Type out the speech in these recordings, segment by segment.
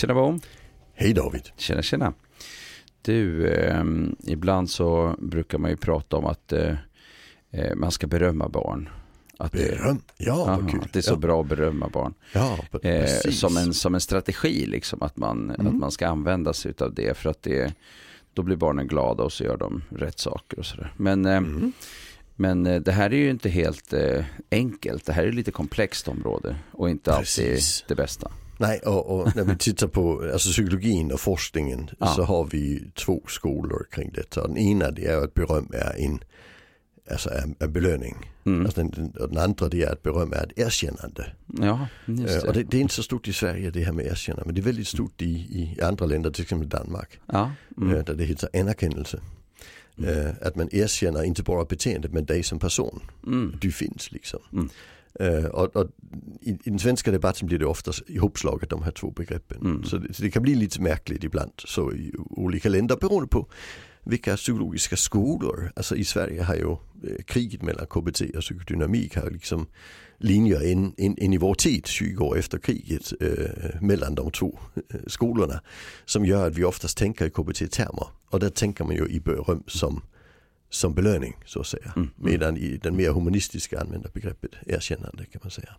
Tjena Bom. Hej David. Tjena tjena. Du, eh, ibland så brukar man ju prata om att eh, eh man ska berömma barn. Att Beröm? Ja, aha, vad kul. Att det är så ja. bra att berömma barn. Ja, Eh, precis. som, en, som en strategi liksom, att man, Mm. att man ska använda sig av det för att det, då blir barnen glada och så gör de rätt saker och sådär. Men, eh, Mm. men eh, det här är ju inte helt eh, enkelt, det här är lite komplext område och inte alltid Precis. det bästa. Nej, och, och när vi tittar på alltså, psykologin och forskningen Ja. så har vi två skolor kring detta. Den ena det är att beröm är en, alltså är, är belöning. Mm. Alltså, den, den andra det är att beröm är ett erkännande. Ja, Eh, det. Och det, det är inte så stort i Sverige det här med erkännande men det är väldigt stort i, i andra länder, till exempel Danmark. Ja, mm. eh, där det heter anerkännelse. Eh, Att man erkänner inte bara beteendet men dig som person. Mm. Du finns liksom. Mm. Eh, och, och i, I den svenska debatten blir det oftast ihopslaget de här två begreppen. Mm. Så, det, så det kan bli lite märkligt ibland så i olika länder beroende på vilka psykologiska skolor. Alltså i Sverige har ju eh, kriget mellan KBT och psykodynamik har liksom linjer in, in, in i vår tid, 20 år efter kriget, eh, mellan de två eh, skolorna. Som gör att vi oftast tänker i KBT-termer. Och där tänker man ju i beröm som, som belöning så att säga. Mm. Medan i den mer humanistiska använder begreppet erkännande kan man säga.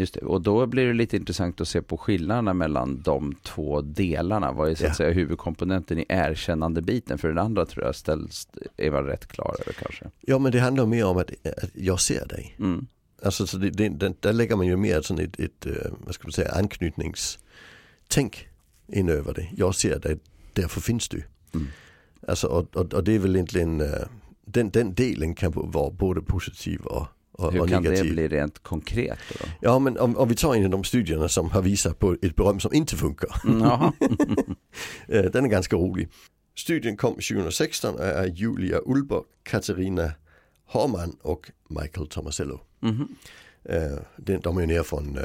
Just det, och då blir det lite intressant att se på skillnaderna mellan de två delarna. Vad är så att Ja. säga huvudkomponenten i erkännande-biten? För den andra tror jag ställs, är man rätt klar över kanske. Ja men det handlar mer om att, att jag ser dig. Mm. Alltså så det, det, där lägger man ju mer sån ett, ett eh, vad ska man säga, anknytningstänk in över det. Jag ser dig, därför finns du. Mm. Alltså, och, och, och det är väl egentligen, eh, den, den delen kan vara både positiv och, och, Hur och kan negativ. det bli rent konkret då? Ja men om, om vi tar en av de studierna som har visat på ett beröm som inte funkar. Mm. Eh, Den är ganska rolig. Studien kom 2016 och är Julia Ulber, Katarina Harman och Michael Tomasello. Eh, den- De är ju nere från eh,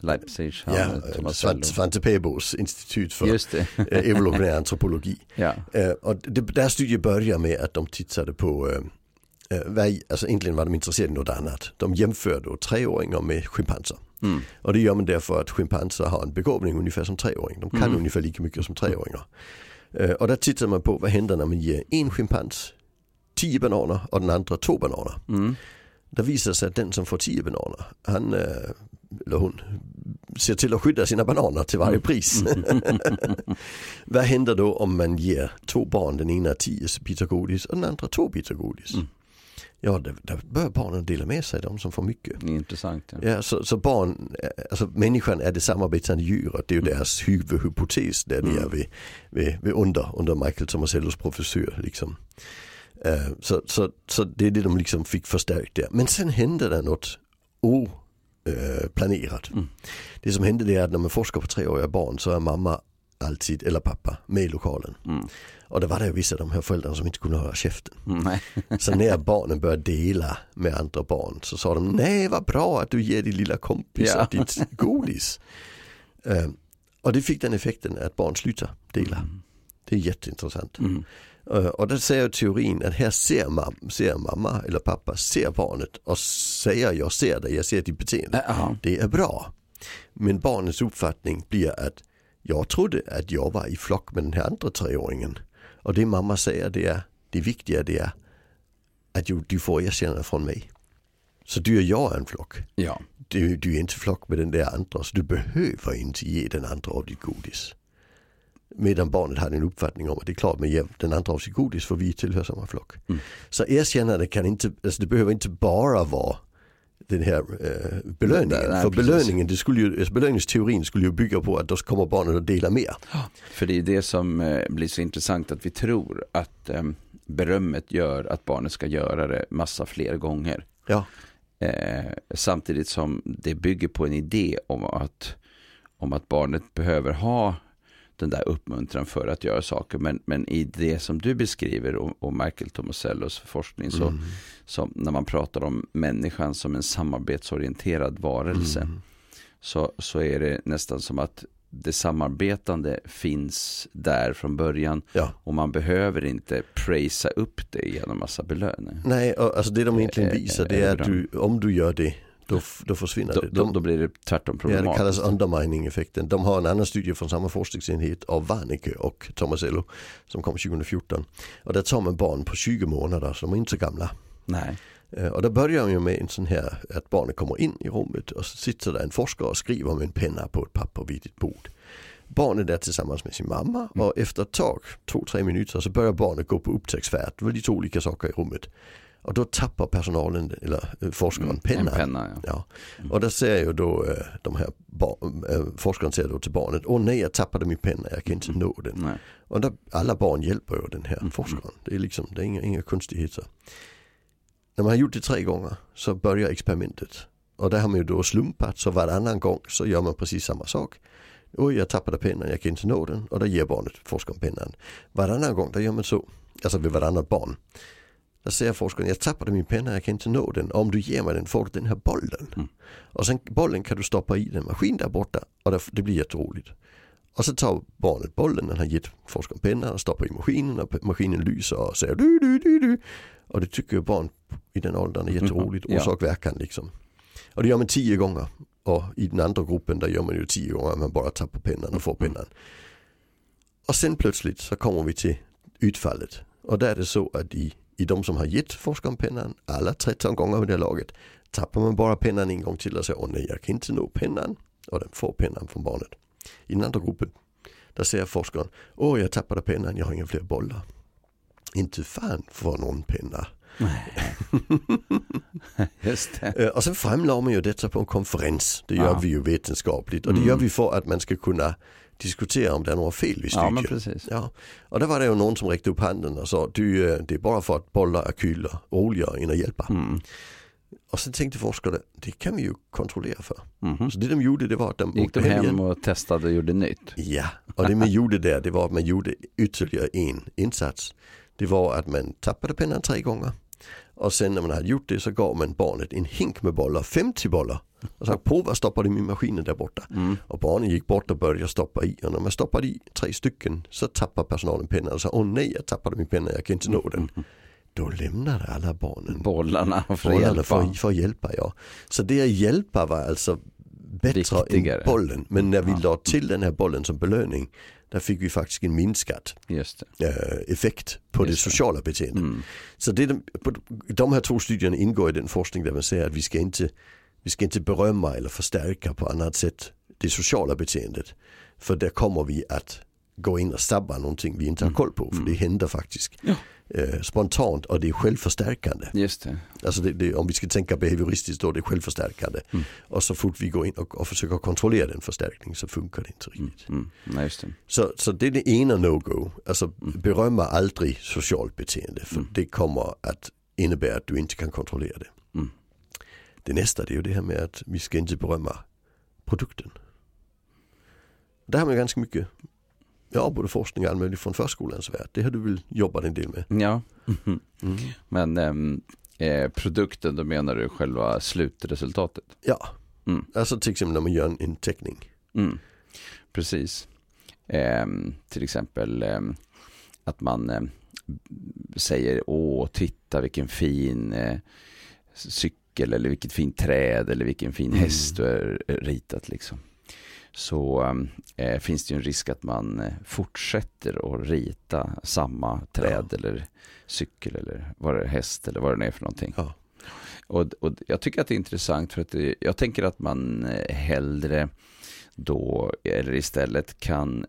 Leipzig, ja, eh. Svante, Svante Pebos institut för eh, evolutionär antropologi. ja. Eh, Och det, där studien börjar med att de tittade på, vad, alltså egentligen var de intresserade av något annat. De jämför då treåringar med schimpanser. Mm. Och det gör man därför att schimpanser har en begåvning ungefär som treåring. De kan Mm. ungefär lika mycket som treåringar. Och där tittar man på vad händer när man ger en schimpans 10 bananer och den andra två bananer. Mm. Det visar sig att den som får 10 bananer, han eh, eller hon ser till att skydda sina bananer till varje pris. Vad händer då om man ger två barn, den ena 10 bitar godis och den andra två bitar godis? Mm. Ja, där, där börjar barnen dela med sig, de som får mycket. Intressant. Ja. Ja, så, så barn, alltså människan är det samarbetande djuret, det är ju deras huvudhypotes där är vid, vid, vid under, under Michael Tomasellos professur. Liksom. Eh, så, så, så det är det de liksom fick förstärkt där. Men sen hände det något oplanerat. Mm. Det som hände det är att när man forskar på treåriga barn så är mamma alltid, eller pappa, med i lokalen. Mm. Och det var det vissa av de här föräldrarna som inte kunde hålla käften. Mm. Så när barnen började dela med andra barn så sa de nej vad bra att du ger din lilla kompis Ja. ditt godis. Och det fick den effekten att barn slutar dela. Det är jätteintressant. Eh, och där säger teorin att här ser, mam- ser mamma eller pappa ser barnet och säger jag ser dig, jag ser ditt beteende. Ja. Det är bra. Men barnets uppfattning blir att jag trodde att jag var i flock med den här andra treåringen. Och det mamma säger det är, det viktiga det är att du, du får erkännande från mig. Så du och jag är en flock. ja. Du, du är inte flock med den där andra så du behöver inte ge den andra av ditt godis. Medan barnet hade en uppfattning om att det är klart med ge den andra av sitt godis för vi tillhör samma flock. Mm. Så erkännande kan inte, alltså det behöver inte bara vara den här eh, belöningen. Nej, för precis. belöningen, det skulle ju, alltså belöningsteorin skulle ju bygga på att då kommer barnen att dela mer. För det är det som eh, blir så intressant att vi tror att eh, berömmet gör att barnet ska göra det massa fler gånger. Ja, Eh, samtidigt som det bygger på en idé om att, om att barnet behöver ha den där uppmuntran för att göra saker. Men, men i det som du beskriver och, och Michael Tomasellos forskning så, Mm. så när man pratar om människan som en samarbetsorienterad varelse Mm. så, så är det nästan som att det samarbetande finns där från början ja. och man behöver inte prisa upp det genom massa belöningar. Nej, alltså det de egentligen visar det är att du, om du gör det då, då försvinner Då, det. då, De, då blir det tvärtom ja, det kallas problematiskt. undermining-effekten. De har en annan studie från samma forskningsenhet av Warnecke och Tomasello som kom 2014. Och där tar man barn på 20 månader, så de är inte så gamla. Nej. Eh, Och där börjar man med en sån här att barnet kommer in i rummet och så sitter där en forskare och skriver med en penna på ett papper vid ett bord. Barnet är tillsammans med sin mamma och efter ett tag, två, tre minuter, så börjar barnet gå på upptäcktsfärd. Det var lite olika saker i rummet. Och då tappar personalen, eller eh, forskaren, En pennan. penna, ja. Ja. Och där säger ju då eh, de här eh, forskaren säger då till barnet, åh nej jag tappade min penna, jag kan inte nå den. Nej. Och där, alla barn hjälper ju den här Mm. forskaren. Det är liksom, det är inga, inga konstigheter. När man har gjort det tre gånger så börjar experimentet. Och där har man ju då slumpat så varannan gång så gör man precis samma sak. Oj jag tappade pennan, jag kan inte nå den. Och då ger barnet forskaren pennan. Varannan gång där gör man så, alltså vid varannat barn. Där säger forskaren, jag tappade min penna, jag kan inte nå den. Om du ger mig den får du den här bollen. Mm. Och sen bollen kan du stoppa i den maskin där borta. Och det, blir jätteroligt. Och så tar barnet bollen, den har gett forskaren pennan och stoppar i maskinen och maskinen lyser och säger du, du, du, du. Och det tycker barn i den åldern är jätteroligt, Ja. orsak verkan liksom. Och det gör man tio gånger. Och i den andra gruppen där gör man ju tio gånger, man bara tappar pennan och får pennan. Och sen plötsligt så kommer vi till utfallet. Och där är det så att i, i de som har gett forskaren pennan, alla 13 gånger vid det här laget, tappar man bara pennan en gång till och säger åh nej jag kan inte nå pennan. Och den får pennan från barnet. I den andra gruppen, där säger forskaren, åh jag tappade pennan, jag har inga fler bollar. Inte fan får någon penna. Just det. Och sen framlade man ju detta på en konferens. Det gör Ja. vi ju vetenskapligt. Och det Mm. gör vi för att man ska kunna diskutera om det är några fel Ja men studien. precis. Ja, och där var det ju någon som räckte upp handen och sa du, eh, det är bara för att bollar är kylda, roligare än att hjälpa. Mm. Och sen tänkte forskarna, det kan vi ju kontrollera för. Mhm. Så det de gjorde det var att de Gick de hem hem och testade och gjorde nytt? Ja, och det man gjorde där det var att man gjorde ytterligare en insats. Det var att man tappade pennan tre gånger. Och sen när man hade gjort det så gav man barnet en hink med bollar, 50 bollar. Och sa prova stoppa dem i maskinen där borta. Mm. Och barnen gick bort och började stoppa i. Och när man stoppade i tre stycken så tappade personalen pennan och sa åh nej jag tappade min penna, jag kan inte nå den. Då lämnade alla barnen Bollarna för att hjälpa. för, för att hjälpa. Ja. Så det att hjälpa var alltså bättre Viktigare. än bollen. Men när vi Ja. la till den här bollen som belöning där fick vi faktiskt en minskad eh, effekt på det Just det. sociala beteendet. Mm. Så det, på de här två studierna ingår i den forskning där man säger att vi ska inte, vi ska inte berömma eller förstärka på annat sätt det sociala beteendet. För där kommer vi att gå in och stabba någonting vi inte har koll på. För det händer faktiskt Ja. eh, spontant och det är självförstärkande. Just det. Alltså det, det, om vi ska tänka behavioristiskt då, det är självförstärkande. Mm. Och så fort vi går in och, och försöker kontrollera den förstärkningen så funkar det inte riktigt. Mm. Nej, just det. Så, så det är det ena no-go. Alltså Mm. berömma aldrig socialt beteende för det kommer att innebära att du inte kan kontrollera det. Mm. Det nästa det är ju det här med att vi ska inte berömma produkten. Där har man ganska mycket, ja både forskning och allt möjligt från förskolans värld. Det har du väl jobbat en del med? Ja. Mhm. Mm. Men ehm, eh, produkten, då menar du själva slutresultatet? Ja, Mm. alltså till exempel när man gör en, teckning. Mm. Precis. Ehm, till exempel ehm, att man ehm, säger åh, titta vilken fin eh, cykel eller vilket fint träd eller vilken fin Mm. häst du har ritat liksom. Så eh, finns det ju en risk att man eh, fortsätter att rita samma träd eller cykel eller vad det är, häst eller vad det är för någonting. Ja. Och, och jag tycker att det är intressant för att det, jag tänker att man eh, hellre då eller istället kan,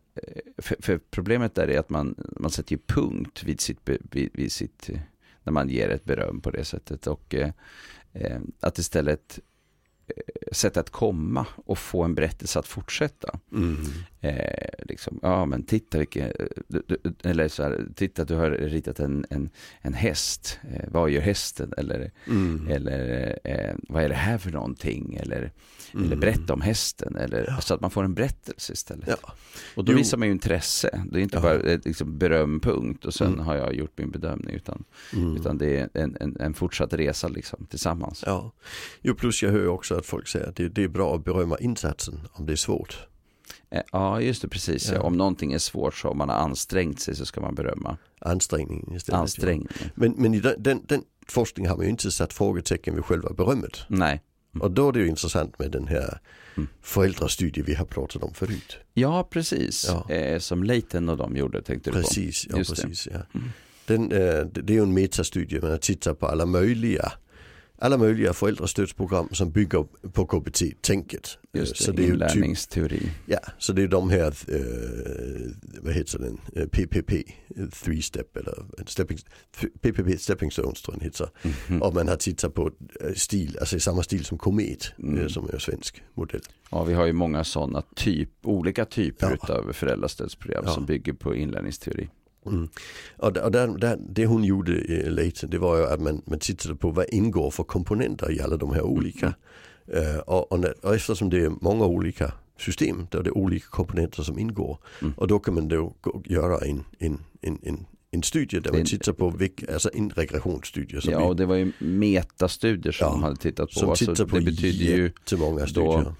för, för problemet där är att man, man sätter ju punkt vid sitt, vid, vid sitt, när man ger ett beröm på det sättet och Eh, att istället sätta ett komma och få en berättelse att fortsätta. Mm. Eh, liksom, ja men titta vilken, eller så här, titta du har ritat en, en, en häst, eh, vad gör hästen? Eller, Mm. eller eh, vad är det här för någonting? Eller, eller Mm. berätta om hästen. Eller, Ja. Så att man får en berättelse istället. Ja. Och då Jo. visar man ju intresse. Det är inte Ja. bara liksom, berömpunkt och sen Mm. har jag gjort min bedömning. Utan, Mm. utan det är en, en, en fortsatt resa liksom, tillsammans. Ja, jo plus jag hör också att folk säger att det, det är bra att berömma insatsen om det är svårt. Eh, Ja, just det, precis. Ja. Om någonting är svårt så om man har ansträngt sig så ska man berömma Ansträngningen istället. ansträngningen. Men, men i den, den, den forskningen har man ju inte satt frågetecken vid själva berömmet. Nej. Och då är det ju intressant med den här mm. föräldrastudien vi har pratat om förut. Ja, precis. Ja. Eh, som Leighton och de gjorde tänkte du precis, på. Ja, precis, ja. Mm. Den, eh, det är ju en metastudie, man tittar på alla möjliga alla möjliga föräldrastödsprogram som bygger på KBT-tänket. Just det, så det är inlärningsteori. Typ, ja, så det är de här, eh, vad heter den, PPP, three step eller stepping, PPP stepping stones tror jag den heter. Mm -hmm. Och man har tittat på eh, stil, alltså i samma stil som Komet, mm. Eh, som är svensk modell. Ja, vi har ju många sådana typ, olika typer ja. av föräldrastödsprogram ja. som bygger på inlärningsteori. Mm. Och, där, där, där, det hon gjorde i Leighton det var ju att man, man tittade på vad ingår för komponenter i alla de här olika. Uh, och, och, och eftersom det är många olika system där det är olika komponenter som ingår. Mm. Och då kan man då göra en, en, en, en en studie där man tittar på vilka, alltså en regressionsstudie. ja, och det var ju metastudier som ja, de hade tittat på. Som tittar alltså, på det betyder ju jättemånga studier. Då,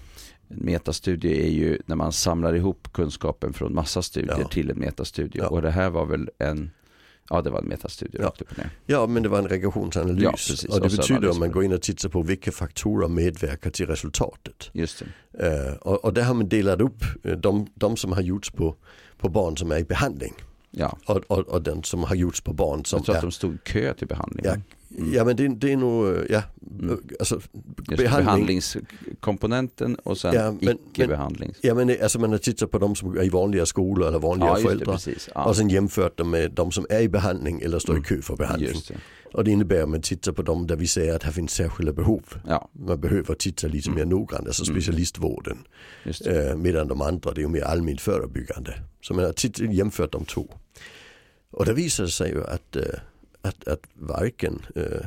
en metastudie är ju när man samlar ihop kunskapen från massa studier ja. till en metastudie. Ja. Och det här var väl en Ja det var en metastudie ja. Ja men det var en regressionsanalys. Ja, precis. Och det betyder att man går in och tittar på vilka faktorer medverkar till resultatet. Just det. Uh, och, och där har man delat upp uh, de, de som har gjorts på, på barn som är i behandling. Ja. Och, och, och, den som har gjorts på barn som Jag tror att de stod kö till behandling. Ja, Mm. Ja men det, det, är nog, ja, mm. alltså behandling. behandlingskomponenten och sen ja, icke-behandling. Ja men alltså man har tittat på de som är i vanliga skolor eller vanliga ja, föräldrar. Ja. Och sen jämfört dem med de som är i behandling eller står i mm. kö för behandling. Och det innebär att man tittar på dem där vi säger att här finns särskilda behov. Ja. Man behöver titta lite mm. mer noggrant, alltså mm. specialistvården. Eh, medan de andra det är ju mer allmänt förebyggande. Så man har jämfört de två. Och det visar sig ju att eh, att, att varken eh,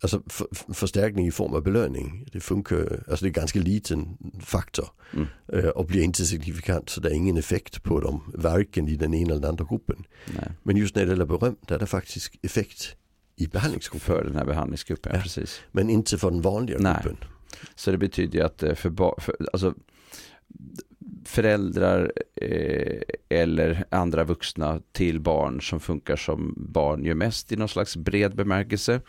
Alltså för, förstärkning i form av belöning, det funkar, alltså det är ganska liten faktor mm. eh, och blir inte signifikant så det är ingen effekt på dem, varken i den ena eller den andra gruppen. Nej. Men just när det gäller beröm, där är det faktiskt effekt i behandlingsgruppen. För den här behandlingsgruppen, ja, precis. Men inte för den vanliga Nej. gruppen. Så det betyder ju att eh, för, för alltså föräldrar eh, eller andra vuxna till barn som funkar som barn gör mest i någon slags bred bemärkelse.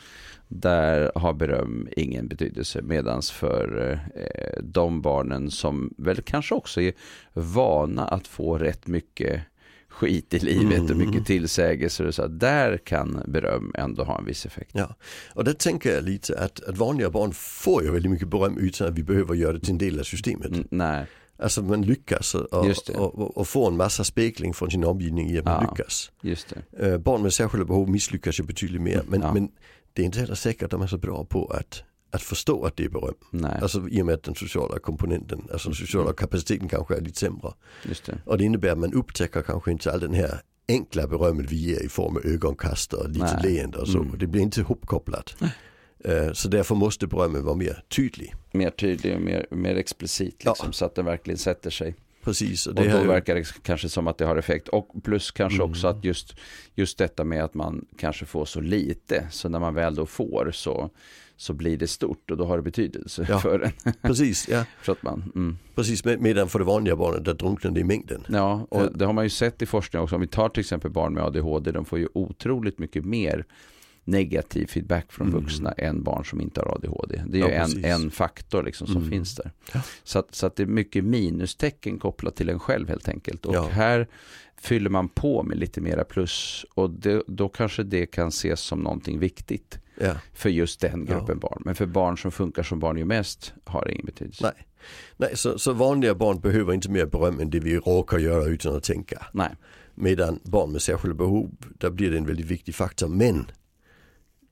Där har beröm ingen betydelse medans för eh, de barnen som väl kanske också är vana att få rätt mycket skit i livet och mycket mm. tillsägelser och så. Där kan beröm ändå ha en viss effekt. Ja, och där tänker jag lite att, att vanliga barn får ju väldigt mycket beröm utan att vi behöver göra det till en del av systemet. Mm, nej. Alltså man lyckas och, och, och, få en massa spegling från sin omgivning i att man ja, lyckas. Det. Uh, barn med särskilda behov misslyckas ju betydligt mer. Men, ja. men det är inte heller säkert att de är så bra på att, att förstå att det är beröm. Nej. Alltså i och med att den sociala komponenten, alltså den sociala mm. kapaciteten kanske är lite sämre. Det. Och det innebär att man upptäcker kanske inte all den här enkla berömmet vi ger i form av ögonkast och lite Nej. leende och så. Mm. Det blir inte ihopkopplat. Eh, så därför måste berömmen vara mer tydlig. Mer tydlig och mer, mer explicit liksom, ja. så att den verkligen sätter sig. Precis. Och, och då verkar det kanske som att det har effekt. Och plus kanske mm. också att just, just detta med att man kanske får så lite. Så när man väl då får så, så blir det stort och då har det betydelse ja. för en. Precis, ja. för att man, mm. Precis, med, medan för det vanliga barnet där drunknar det i mängden. Ja, och det har man ju sett i forskning också. Om vi tar till exempel barn med ADHD, de får ju otroligt mycket mer negativ feedback från mm. vuxna än barn som inte har ADHD. Det är ja, ju en, en faktor liksom som mm. finns där. Ja. Så, att, så att det är mycket minustecken kopplat till en själv helt enkelt. Och ja. här fyller man på med lite mera plus och det, då kanske det kan ses som någonting viktigt ja. för just den gruppen barn. Men för barn som funkar som barn ju mest har det ingen betydelse. Nej, Nej så, så vanliga barn behöver inte mer beröm än det vi råkar göra utan att tänka. Nej. Medan barn med särskilda behov, där blir det en väldigt viktig faktor. Men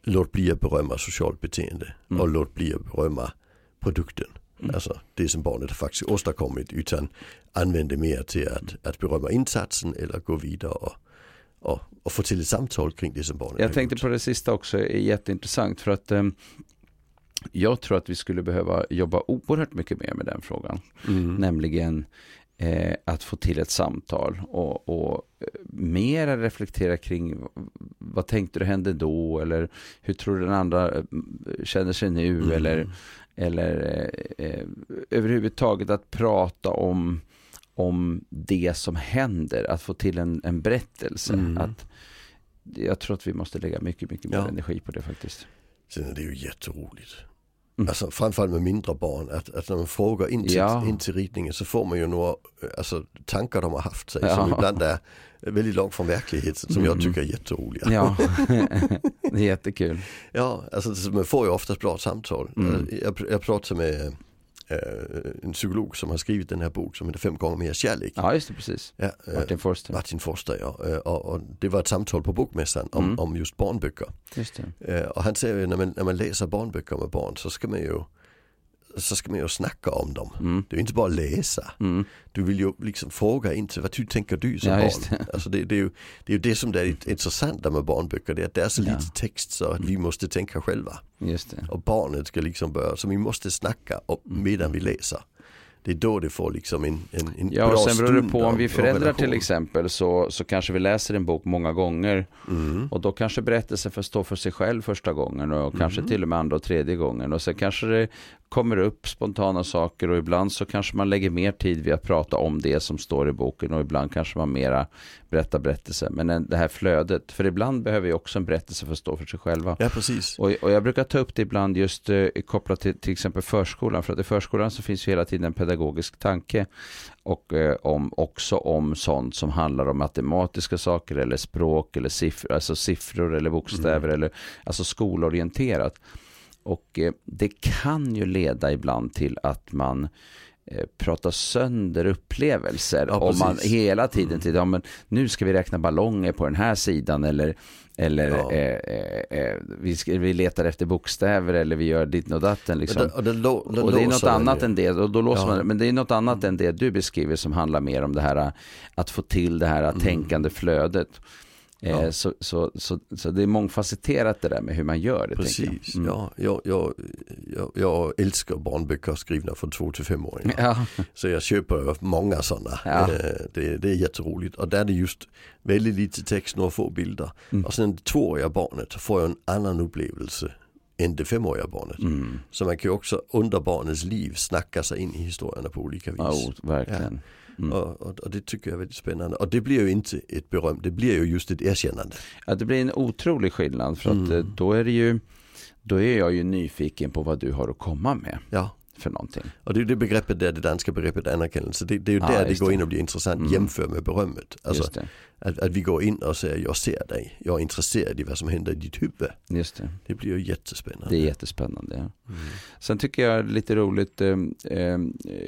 låt bli att berömma socialt beteende mm. och låt bli att berömma produkten. Mm. Alltså det som barnet faktiskt åstadkommit utan använd det mer till att, att berömma insatsen eller gå vidare och, och, och få till ett samtal kring det som barnet Jag tänkte gjort. på det sista också, är jätteintressant för att um, jag tror att vi skulle behöva jobba oerhört mycket mer med den frågan. Mm. Nämligen eh, att få till ett samtal och, och eh, mera reflektera kring vad tänkte du hände då eller hur tror du den andra eh, känner sig nu mm. eller, eller eh, eh, överhuvudtaget att prata om, om det som händer, att få till en, en berättelse. Mm. Att, jag tror att vi måste lägga mycket, mycket mer ja. energi på det faktiskt. Sen är det ju jätteroligt Mm. Alltså framförallt med mindre barn, att, att när man frågar in till, ja. in till ritningen så får man ju några alltså, tankar de har haft sig ja. som ibland är väldigt långt från verkligheten som mm. jag tycker är jätteroliga. Ja, det är jättekul. Ja, alltså man får ju oftast bra samtal. Mm. Jag, jag pratar med en psykolog som har skrivit den här boken som heter Fem gånger mer kärlek. Ja just det, precis. Ja, eh, Martin Forster. Martin Forster ja. Och, och, det var ett samtal på Bokmässan om, mm. om just barnböcker. Just det. Och han säger ju när man, när man läser barnböcker med barn så ska man ju så ska man ju snacka om dem. Mm. Det är inte bara läsa. Mm. Du vill ju liksom fråga inte vad du tänker du som ja, barn. Det. Alltså det, det, är ju, det är ju det som är intressant med barnböcker. Det är att det är så ja. lite text så att vi måste tänka själva. Och barnet ska liksom börja, så vi måste snacka mm. medan vi läser det är då det får liksom en, en, en ja, bra och sen beror det på om vi föräldrar till exempel så, så kanske vi läser en bok många gånger mm. och då kanske berättelsen får stå för sig själv första gången och mm. kanske till och med andra och tredje gången och sen kanske det kommer upp spontana saker och ibland så kanske man lägger mer tid vid att prata om det som står i boken och ibland kanske man mera berättar berättelser. Men det här flödet, för ibland behöver ju också en berättelse få stå för sig själva. Ja, precis. Och, och jag brukar ta upp det ibland just eh, kopplat till till exempel förskolan, för att i förskolan så finns ju hela tiden en pedagogisk tanke och eh, om, också om sånt som handlar om matematiska saker eller språk eller siffror, alltså siffror eller bokstäver mm. eller alltså skolorienterat. Och eh, det kan ju leda ibland till att man eh, pratar sönder upplevelser. Ja, om man hela tiden mm. till, ja, men nu ska vi räkna ballonger på den här sidan eller, eller ja. eh, eh, eh vi, ska, vi letar efter bokstäver eller vi gör ditt och datten. Liksom. Och, det, och, det, och det är något annat än det, och då låser man, men det är något annat än det du beskriver som handlar mer om det här att få till det här mm. tänkande flödet. Ja. Eh, så, så, så, så, det är mångfacetterat det där med hur man gör det. Precis, mm. ja, jag, jag, jag, jag, älskar barnböcker skrivna från två till femåringar. Ja. Så jag köper många sådana. Ja. Eh, det, det är jätteroligt och där är det just väldigt lite text, några få bilder. Mm. Och sen det tvååriga barnet får jag en annan upplevelse än det femåriga barnet. Mm. Så man kan ju också under barnets liv snacka sig in i historierna på olika vis. Ja, verkligen. Mm. Och, och, och, det tycker jag är väldigt spännande. Och det blir ju inte ett beröm, det blir ju just ett erkännande. Ja, det blir en otrolig skillnad för att mm. Eh, då är det ju, då är jag ju nyfiken på vad du har att komma med. Ja för någonting. Och det är det begreppet där, det danska begreppet anerkännelse. Det, det är ju ja, där det går in och blir intressant mm. jämför med berömmet. Alltså, att, att vi går in och säger jag ser dig, jag är intresserad i vad som händer i ditt huvud. Just det. Det blir ju jättespännande. Det är jättespännande. Ja. Mm. Sen tycker jag lite roligt, eh, eh,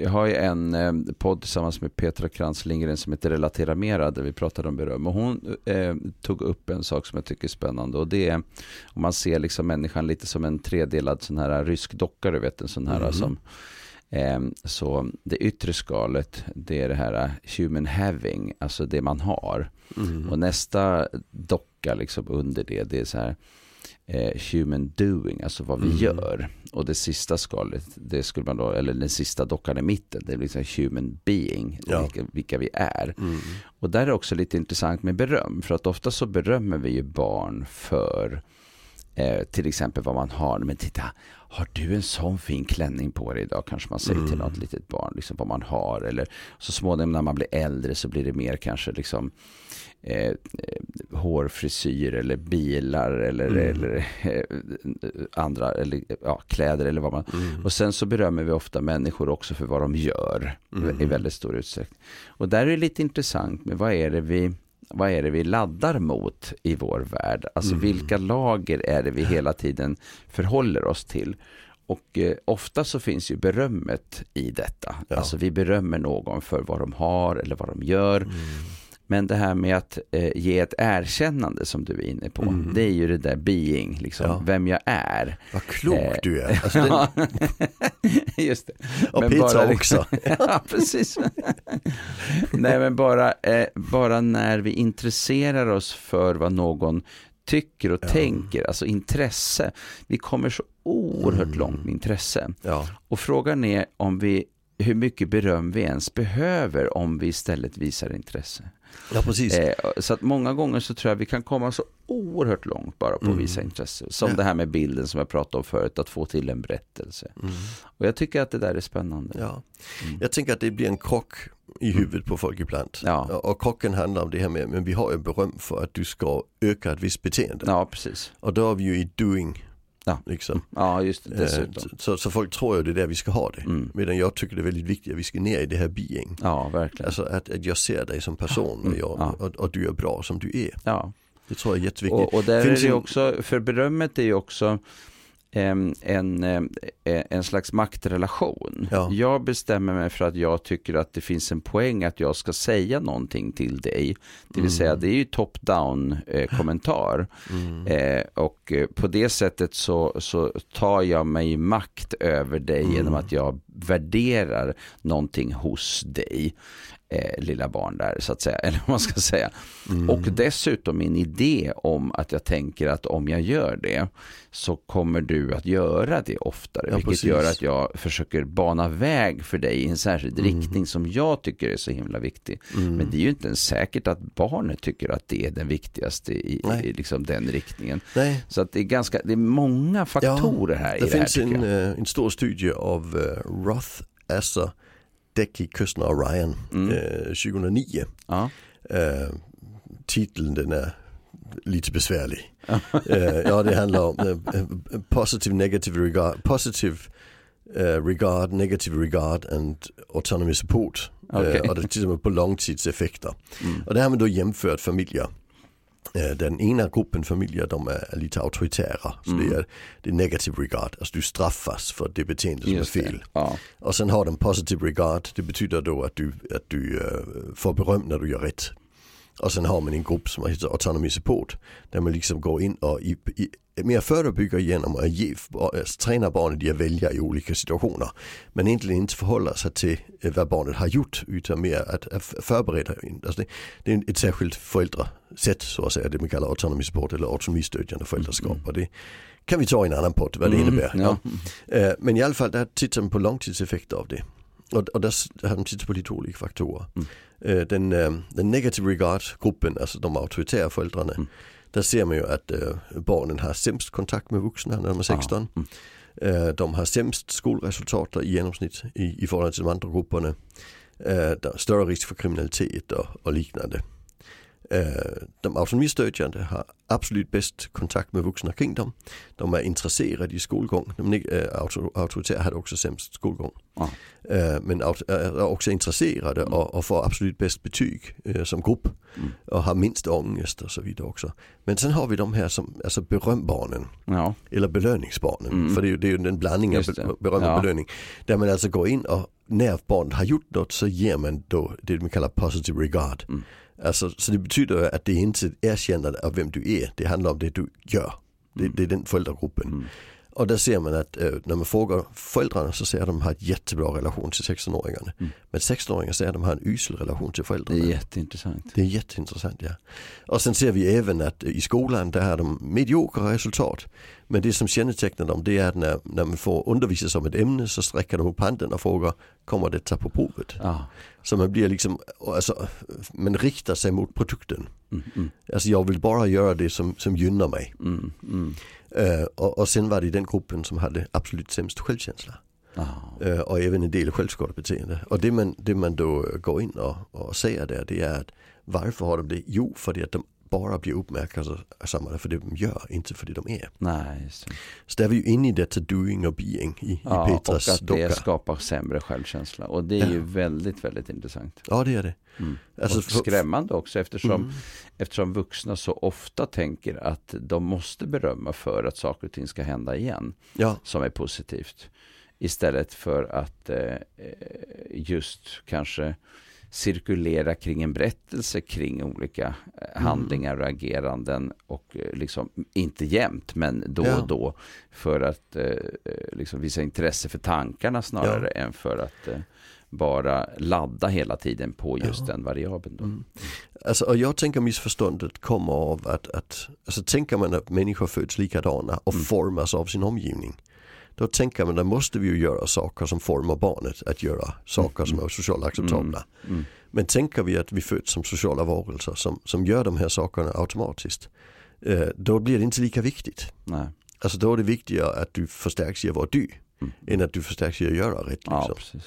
jag har ju en eh, podd tillsammans med Petra Krantz Lindgren som heter Relatera Mera där vi pratade om beröm. Och hon eh, tog upp en sak som jag tycker är spännande och det är om man ser liksom människan lite som en tredelad sån här rysk docka, du vet en sån här mm. som Ehm, så det yttre skalet, det är det här human having, alltså det man har. Mm. Och nästa docka liksom under det, det är så här eh, human doing, alltså vad vi mm. gör. Och det sista skalet, det skulle man då, eller den sista dockan i mitten, det är liksom human being, ja. vilka, vilka, vi är. Mm. Och där är också lite intressant med beröm, för att ofta så berömmer vi ju barn för eh, till exempel vad man har, men titta, har du en sån fin klänning på dig idag? Kanske man säger mm. till något litet barn, liksom vad man har. Eller så småningom när man blir äldre så blir det mer kanske liksom eh, eh hårfrisyr eller bilar eller, mm. eller eh, andra eller, ja, kläder eller vad man. Mm. Och sen så berömmer vi ofta människor också för vad de gör i mm. väldigt stor utsträckning. Och där är det lite intressant med vad är det vi vad är det vi laddar mot i vår värld? Alltså mm. vilka lager är det vi hela tiden förhåller oss till? Och eh, ofta så finns ju berömmet i detta. Ja. Alltså vi berömmer någon för vad de har eller vad de gör. Men det här med att eh, ge ett erkännande som du är inne på, mm. det är ju det där being, liksom, ja. vem jag är. Vad klok eh, du är. Alltså, den... Just det. Och men pizza bara, också. ja, precis. Nej, men bara, eh, bara när vi intresserar oss för vad någon tycker och ja. tänker, alltså intresse. Vi kommer så oerhört mm. långt med intresse. Ja. Och frågan är om vi hur mycket beröm vi ens behöver om vi istället visar intresse. Ja, precis. Eh, så att många gånger så tror jag vi kan komma så oerhört långt bara på mm. visa intresse. Som ja. det här med bilden som jag pratade om förut, att få till en berättelse. Mm. Och jag tycker att det där är spännande. Ja. Mm. Jag tänker att det blir en krock i mm. huvudet på folk ibland. Ja. Och krocken handlar om det här med, men vi har ju beröm för att du ska öka ett visst beteende. Ja, precis. Och då är vi ju i doing Ja. Liksom. ja, just det, dessutom. Så, så, folk tror ju det är där vi ska ha det. Mm. Medan jag tycker det är väldigt viktigt att vi ska ner i det här being. Ja, verkligen. Alltså att, att jag ser dig som person och, jag, ja. och, och, du är bra som du är. Ja. Det tror jag är jätteviktigt. Och, och där Finns är det också, för berömmet är ju också en, en, en slags maktrelation. Ja. Jag bestämmer mig för att jag tycker att det finns en poäng att jag ska säga någonting till dig. Det vill mm. säga det är ju top-down eh, kommentar. Mm. Eh, och eh, på det sättet så, så tar jag mig makt över dig mm. genom att jag värderar någonting hos dig eh, lilla barn där så att säga, eller vad man ska säga. Mm. Och dessutom min idé om att jag tänker att om jag gör det så kommer du att göra det oftare, ja, vilket precis. gör att jag försöker bana väg för dig i en särskild mm. riktning som jag tycker är så himla viktig. Mm. Men det är ju inte ens säkert att barnet tycker att det är den viktigaste i, i liksom den riktningen. Nej. Så att det är ganska, det är många faktorer ja, här i det, det finns här, en, eh, en stor studie av uh, Roth Asser däck i Kusten av Ryan mm. eh, 2009. Ja. Eh, titeln den är lite besvärlig. eh, ja det handlar om positive negative regard, positive uh, regard, negative regard and autonomy support. Okay. Och det tittar man på långtidseffekter. Mm. Och det har man då jämfört familjer den ena gruppen familjer de är lite auktoritära. Så mm. det, är, det är negative regard, alltså du straffas för det beteende som Just är fel. Ja. Och sen har de positive regard, det betyder då att du, att du uh, får beröm när du gör rätt. Och sen har man en grupp som heter autonomy support. Där man liksom går in och i, i, mer förebygger genom att ge, alltså, träna barnet i att välja i olika situationer. Men egentligen inte förhålla sig till eh, vad barnet har gjort utan mer att, att förbereda. Alltså det, det, är ett särskilt föräldrasätt så att säga, det man kallar autonomy support eller autonomistödjande föräldraskap. Mm. Och det kan vi ta i en annan podd vad det mm, innebär. Ja. Ja. Eh, men i alla fall där tittar man på långtidseffekter av det. Och, och där har de tittat på lite olika faktorer. Mm. Øh, den, øh, den negative regard-gruppen, alltså de auktoritära föräldrarna, mm. där ser man ju att äh, barnen har sämst kontakt med vuxna när de är 16. Mm. Äh, de har sämst skolresultat i genomsnitt i, i förhållande till de andra grupperna. Äh, större risk för kriminalitet och, och liknande. Øh, de autonomistödjande har absolut bäst kontakt med vuxna kring dem. De är intresserade i skolgång. De äh, auktoritära hade också sämst skolgång. Ja. Äh, men är också intresserade mm. och, och får absolut bäst betyg som grupp. Mm. Och har minst ångest och så vidare också. Men sen har vi de här som, alltså berömbarnen. Ja. Eller belöningsbarnen. Mm. För det är, ju, det är ju en blandning av beröm och ja. belöning. Där man alltså går in och när barnet har gjort något så ger man då det man kallar positive regard. Alltså, så det betyder att det är inte ett erkännande av vem du är, det handlar om det du gör. Det, mm. det är den föräldragruppen. Mm. Och där ser man att äh, när man frågar föräldrarna så säger de att de har ett jättebra relation till 16-åringarna. Mm. Men 16-åringar säger att de har en usel relation till föräldrarna. Det är jätteintressant. Det är jätteintressant ja. Och sen ser vi även att i skolan där har de mediokra resultat. Men det som kännetecknar dem det är att när, när man får undervisas om ett ämne så sträcker de upp handen och frågar kommer detta på provet? Ah. Så man blir liksom, alltså, man riktar sig mot produkten. Mm, mm. Alltså jag vill bara göra det som, som gynnar mig. Mm, mm. Uh, och, och sen var det den gruppen som hade absolut sämst självkänsla. Oh. Uh, och även en del självskadebeteende. Och det man, det man då går in och, och säger där det är att varför har de det? Jo, för att de bara blir uppmärksammade för det de gör, inte för det de är. Nej, just det. Så där är vi ju inne i detta doing och being i, ja, i Petras och att docka. det skapar sämre självkänsla. Och det är ja. ju väldigt, väldigt intressant. Ja, det är det. Mm. Alltså, och skrämmande också eftersom, mm. eftersom vuxna så ofta tänker att de måste berömma för att saker och ting ska hända igen. Ja. Som är positivt. Istället för att eh, just kanske cirkulera kring en berättelse kring olika eh, mm. handlingar och ageranden och eh, liksom inte jämt men då och då för att eh, liksom visa intresse för tankarna snarare än för att bara ladda hela tiden på just den variabeln. Då. Mm. Alltså, och jag tänker missförståndet kommer av att, att alltså, tänker man att människor föds likadana och mm. formas av sin omgivning då tänker man, då måste vi ju göra saker som formar barnet att göra saker som mm. är socialt acceptabla. Mm. Mm. Men tänker vi att vi föds som sociala varelser som, som gör de här sakerna automatiskt, eh, då blir det inte lika viktigt. Nej. Alltså då är det viktigare att du förstärks i att vara du, mm. än att du förstärks i att göra rätt. Liksom. Ja,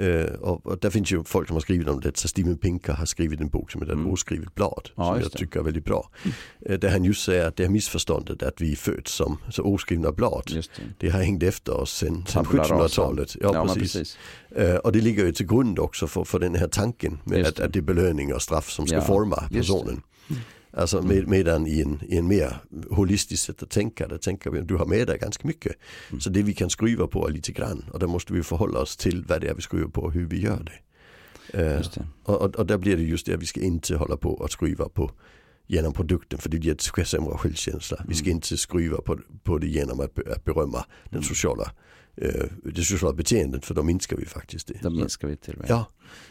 Uh, och, och där finns ju folk som har skrivit om det. Så Steven Pinker har skrivit en bok som heter mm. Oskrivet blad. Ja, som jag det. tycker är väldigt bra. Mm. Uh, där han just säger att det här missförståndet att vi föds som så oskrivna blad. Det. det. har hängt efter oss sen, sen 1700-talet. Ja, ja, precis. precis. Uh, och det ligger ju till grund också för, för den här tanken med att, att det är belöning och straff som ska ja, forma personen. Mm. Alltså med, medan i en, i en mer holistisk sätt att tänka, där tänker vi du har med dig ganska mycket. Mm. Så det vi kan skruva på är lite grann och då måste vi förhålla oss till vad det är vi skruvar på och hur vi gör det. Uh, det. Och, och, där blir det just det att vi ska inte hålla på att skruva på genom produkten för det ger sämre självkänsla. Mm. Vi ska mm. inte skruva på, på det genom att, att berömma den mm. sociala det sociala beteendet för då minskar vi faktiskt det. Då minskar vi till och med. Ja,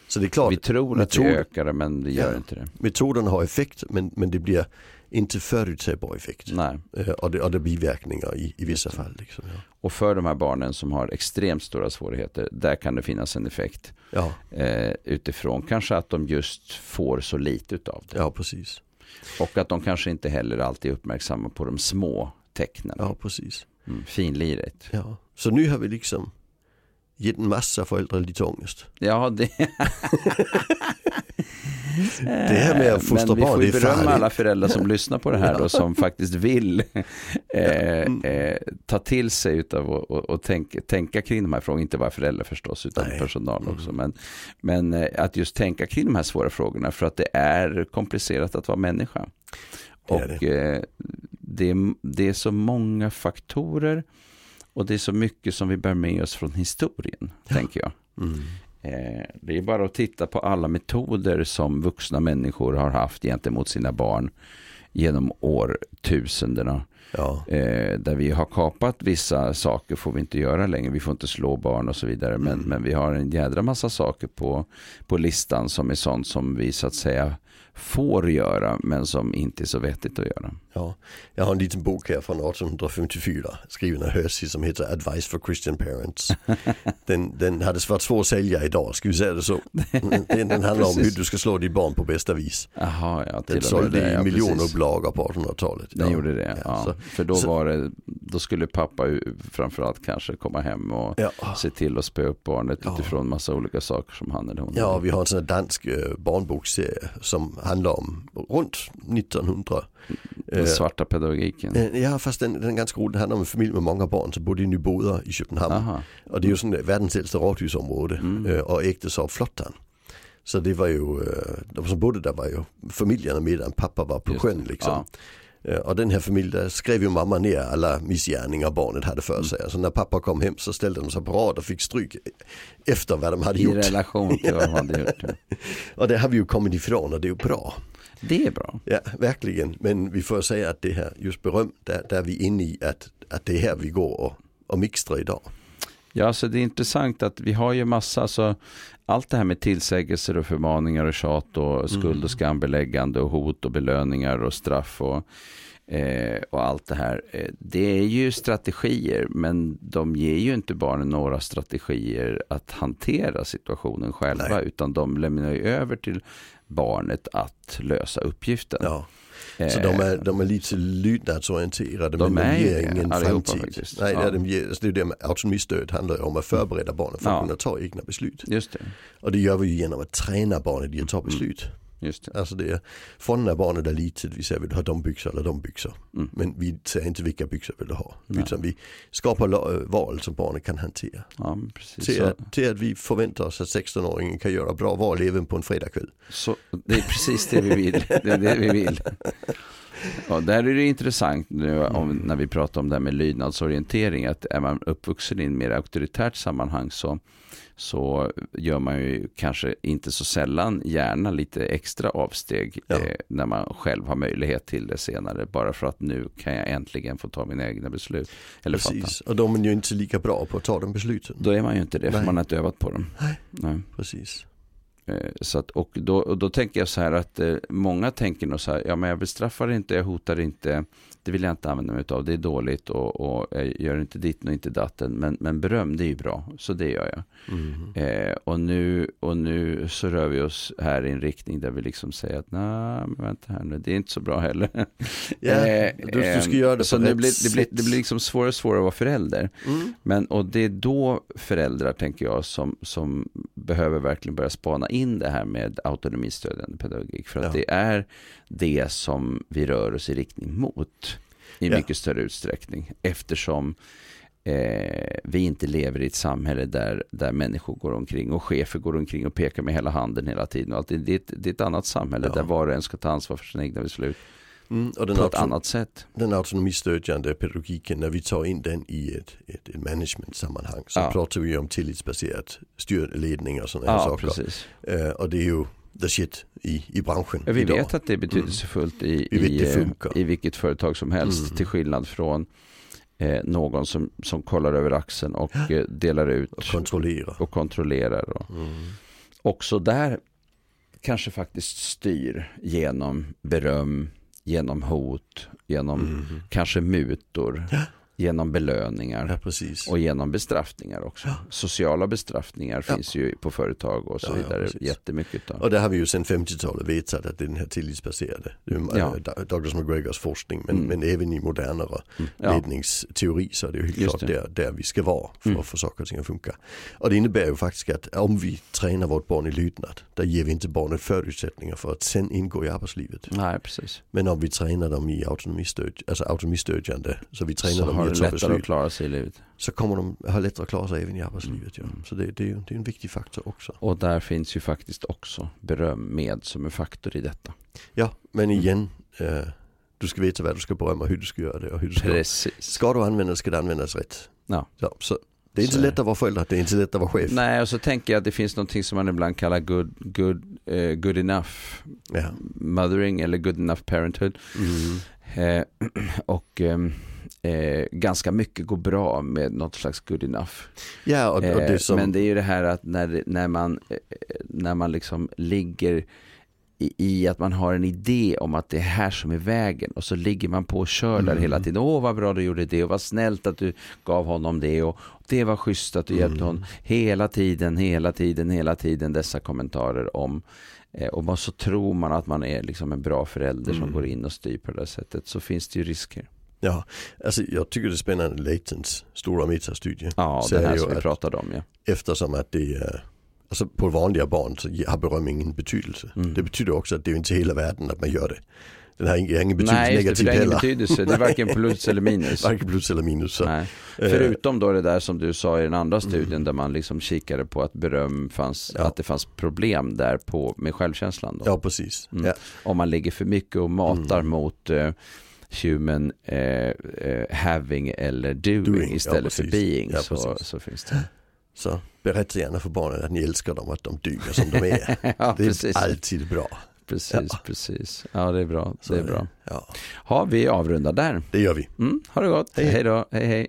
så det är klart. Vi tror att metod, det ökar men det gör ja, inte det. Metoderna har effekt men, men det blir inte förutsägbar effekt. Nej. Eh, och, det, och det biverkningar i, i vissa fall. Liksom, ja. Och för de här barnen som har extremt stora svårigheter, där kan det finnas en effekt. Ja. Eh, utifrån kanske att de just får så lite utav det. Ja, precis. Och att de kanske inte heller alltid är uppmärksamma på de små tecknen. Ja, precis. Mm, finliret. Ja. Så nu har vi liksom gett en massa föräldrar lite ångest. Ja, det... det här med att fostra barn, det är farligt. Men vi får berömma alla föräldrar som lyssnar på det här och som faktiskt vill eh, eh, ta till sig utav och, och, och tänka, tänka kring de här frågorna. Inte bara föräldrar förstås, utan Nej. personal mm. också. Men, men eh, att just tänka kring de här svåra frågorna för att det är komplicerat att vara människa. Och det är, det. det, det är så många faktorer och det är så mycket som vi bär med oss från historien, ja. tänker jag. Mm. Eh, det är bara att titta på alla metoder som vuxna människor har haft gentemot sina barn genom årtusendena. Ja. Eh, där vi har kapat vissa saker får vi inte göra längre. Vi får inte slå barn och så vidare. Men, mm. men vi har en jädra massa saker på, på listan som är sånt som vi så att säga får göra men som inte är så vettigt att göra. Ja, jag har en liten bok här från 1854 skriven av Hersey som heter Advice for Christian Parents. Den, den hade varit svår att sälja idag, ska vi säga det så. Den, den handlar om hur du ska slå ditt barn på bästa vis. Aha, ja, den sålde i ja, miljonupplagor på 1800-talet. Den ja, gjorde det, ja. Så, för då så, var det, då skulle pappa framförallt kanske komma hem och ja. se till att spö upp barnet ja. utifrån massa olika saker som han eller hon Ja, vi har en sån här dansk eh, barnboksserie som handlar om runt 1900 den eh, svarta pedagogiken. Eh, ja fast den, den är ganska rolig. Den handlar om en familj med många barn som bodde i Nyboda i Köpenhamn. Aha. Och det är ju sån världens äldsta radhusområde mm. Och ägdes av flottan. Så det var ju, de som bodde där var ju familjerna medan pappa var på sjön liksom. Ja. Och den här familjen, där skrev ju mamma ner alla missgärningar barnet hade för sig. Mm. Så när pappa kom hem så ställde de sig på rad och fick stryk efter vad de hade I gjort. I relation till vad de hade gjort. och det har vi ju kommit ifrån och det är ju bra. Det är bra. Ja, verkligen. Men vi får säga att det här, just beröm, där, där är vi inne i att, att det är här vi går och, och mixtrar idag. Ja, så det är intressant att vi har ju massa, alltså, allt det här med tillsägelser och förmaningar och tjat och skuld och mm. skambeläggande och hot och belöningar och straff och, eh, och allt det här. Eh, det är ju strategier, men de ger ju inte barnen några strategier att hantera situationen själva, Nej. utan de lämnar ju över till barnet att lösa uppgiften. Ja. Så de är, de är lite lydnadsorienterade de men de ger ingen framtid. Faktiskt. Nej, ja. de ger, det är det med autonomistöd handlar om att förbereda barnen för att ja. kunna ta egna beslut. Just det. Och det gör vi ju genom att träna barnet i att ta beslut. Mm. Just det. Alltså det är från när barnet är litet, vi säger vill du ha de byxor eller de byxor. Mm. Men vi säger inte vilka byxor vill du ha. Nej. Utan vi skapar val som barnet kan hantera. Ja, precis. Till, att, till att vi förväntar oss att 16-åringen kan göra bra val även på en fredagkväll. Så det är precis det vi vill. Det är det vi vill. Ja, där är det intressant nu om, när vi pratar om det här med lydnadsorientering. Att är man uppvuxen i en mer auktoritärt sammanhang så så gör man ju kanske inte så sällan gärna lite extra avsteg ja. eh, när man själv har möjlighet till det senare. Bara för att nu kan jag äntligen få ta mina egna beslut. Eller Precis, fatta. och de är ju inte lika bra på att ta de besluten. Då är man ju inte det, Nej. för man har inte övat på dem. Nej, Nej. precis. Eh, så att, och, då, och då tänker jag så här att eh, många tänker nog så här, ja men jag bestraffar inte, jag hotar inte, det vill jag inte använda mig av, det är dåligt och, och jag gör inte ditt och inte datten. Men, men beröm, det är ju bra, så det gör jag. Mm. Eh, och, nu, och nu så rör vi oss här i en riktning där vi liksom säger att nej, men vänta här nu, det är inte så bra heller. Ja, eh, du, du ska göra det Så det blir, det, blir, det blir liksom svårare och svårare att vara förälder. Mm. Men, och det är då föräldrar, tänker jag, som, som behöver verkligen börja spana in det här med autonomistödjande pedagogik. För att Ja. det är det som vi rör oss i riktning mot i Ja. mycket större utsträckning. Eftersom eh, vi inte lever i ett samhälle där, där människor går omkring och chefer går omkring och pekar med hela handen hela tiden. Och allt. Det, det, det är ett annat samhälle Ja. där var och en ska ta ansvar för sina egna beslut Mm, och den, på ett annat sätt. den autonomistödjande pedagogiken, när vi tar in den i ett, ett, ett management-sammanhang så Ja. pratar vi om tillitsbaserad styrledning och sådana här Ja, saker. precis. Eh, och det är ju the shit i, i branschen vi idag. vet att det är betydelsefullt i, Vi i, funkar. i vilket företag som helst. Mm. Till skillnad från eh, någon som, som kollar över axeln och eh, delar ut och kontrollera. och kontrollerar. Och Mm. också där kanske faktiskt styr genom beröm, genom hot, genom Mm. kanske mutor. Genom belöningar. Ja. Och genom bestraffningar också. Ja. Sociala bestraffningar Ja. finns ju på företag och så Ja, ja, vidare. precis. Jättemycket. Då. Och där har vi ju sedan 50-talet vetat att det är den här tillitsbaserade. Det Ja. ja. Douglas McGregors forskning men, Mm. men även i modernare Mm. Ja. ledningsteori så är det ju helt Just klart det. där, där vi ska vara för Mm. att få saker och ting att funka. Och det innebär ju faktiskt att om vi tränar vårt barn i lydnad, där ger vi inte barnet förutsättningar för att sen ingå i arbetslivet. Nej, precis. Men om vi tränar dem i autonomistöd, alltså autonomistödjande, så vi tränar Så dem har ta lättare att klara sig i livet. så kommer de ha lättare att klara sig även i arbetslivet. Ja. Mm. Så det, det, är ju det är en viktig faktor också. Och där finns ju faktiskt också beröm med som en faktor i detta. Ja, men Mm. igen, eh, du ska veta vad du ska berömma, hur du ska göra det och hur du ska Precis. Ska du använda det ska det användas rätt. Ja. Ja, så det är inte Så- lätt att vara förälder, det är inte lätt att vara chef. Nej, och så tänker jag att det finns någonting som man ibland kallar good, good, eh, good enough Ja. mothering eller good enough parenthood. Mm. Eh, och ehm, eh, ganska mycket går bra med något slags good enough. ja, och, och Eh, det som... Men det är ju det här att när, när, man, eh, när man liksom ligger i, i att man har en idé om att det är här som är vägen och så ligger man på och kör där Mm. hela tiden. Åh vad bra du gjorde det och vad snällt att du gav honom det och det var schysst att du hjälpte Mm. honom. Hela tiden, hela tiden, hela tiden dessa kommentarer om eh, och man så tror man att man är liksom en bra förälder som Mm. går in och styr på det där sättet så finns det ju risker. Ja, alltså jag tycker det är spännande Leitons stora metastudie. Ja, Säger den här som vi pratade om ja. Eftersom att det är, alltså på vanliga barn så har beröm ingen betydelse. Mm. Det betyder också att det är inte hela världen att man gör det. Den har ingen, ingen betydelse Nej, just det, för negativt det har ingen heller. betydelse. Det är varken plus eller minus. Varken plus eller minus. Så. Nej. Eh, Förutom då det där som du sa i den andra studien Mm. där man liksom kikade på att beröm fanns, Ja. att det fanns problem där på med självkänslan. Då. Ja, precis. Mm. Ja. Om man ligger för mycket och matar Mm. mot eh, human eh, eh, having eller doing, Doing, ja, istället för precis. being Ja, så, så finns det. Så berätta gärna för barnen att ni älskar dem, att de duger som de är. ja, Det är precis. alltid bra. Precis, Ja. precis. Ja, det är bra. Så Det är bra. Ja, Har vi avrundat där? det gör vi. Mm, ha det gott. Hej. hej då. Hej, hej.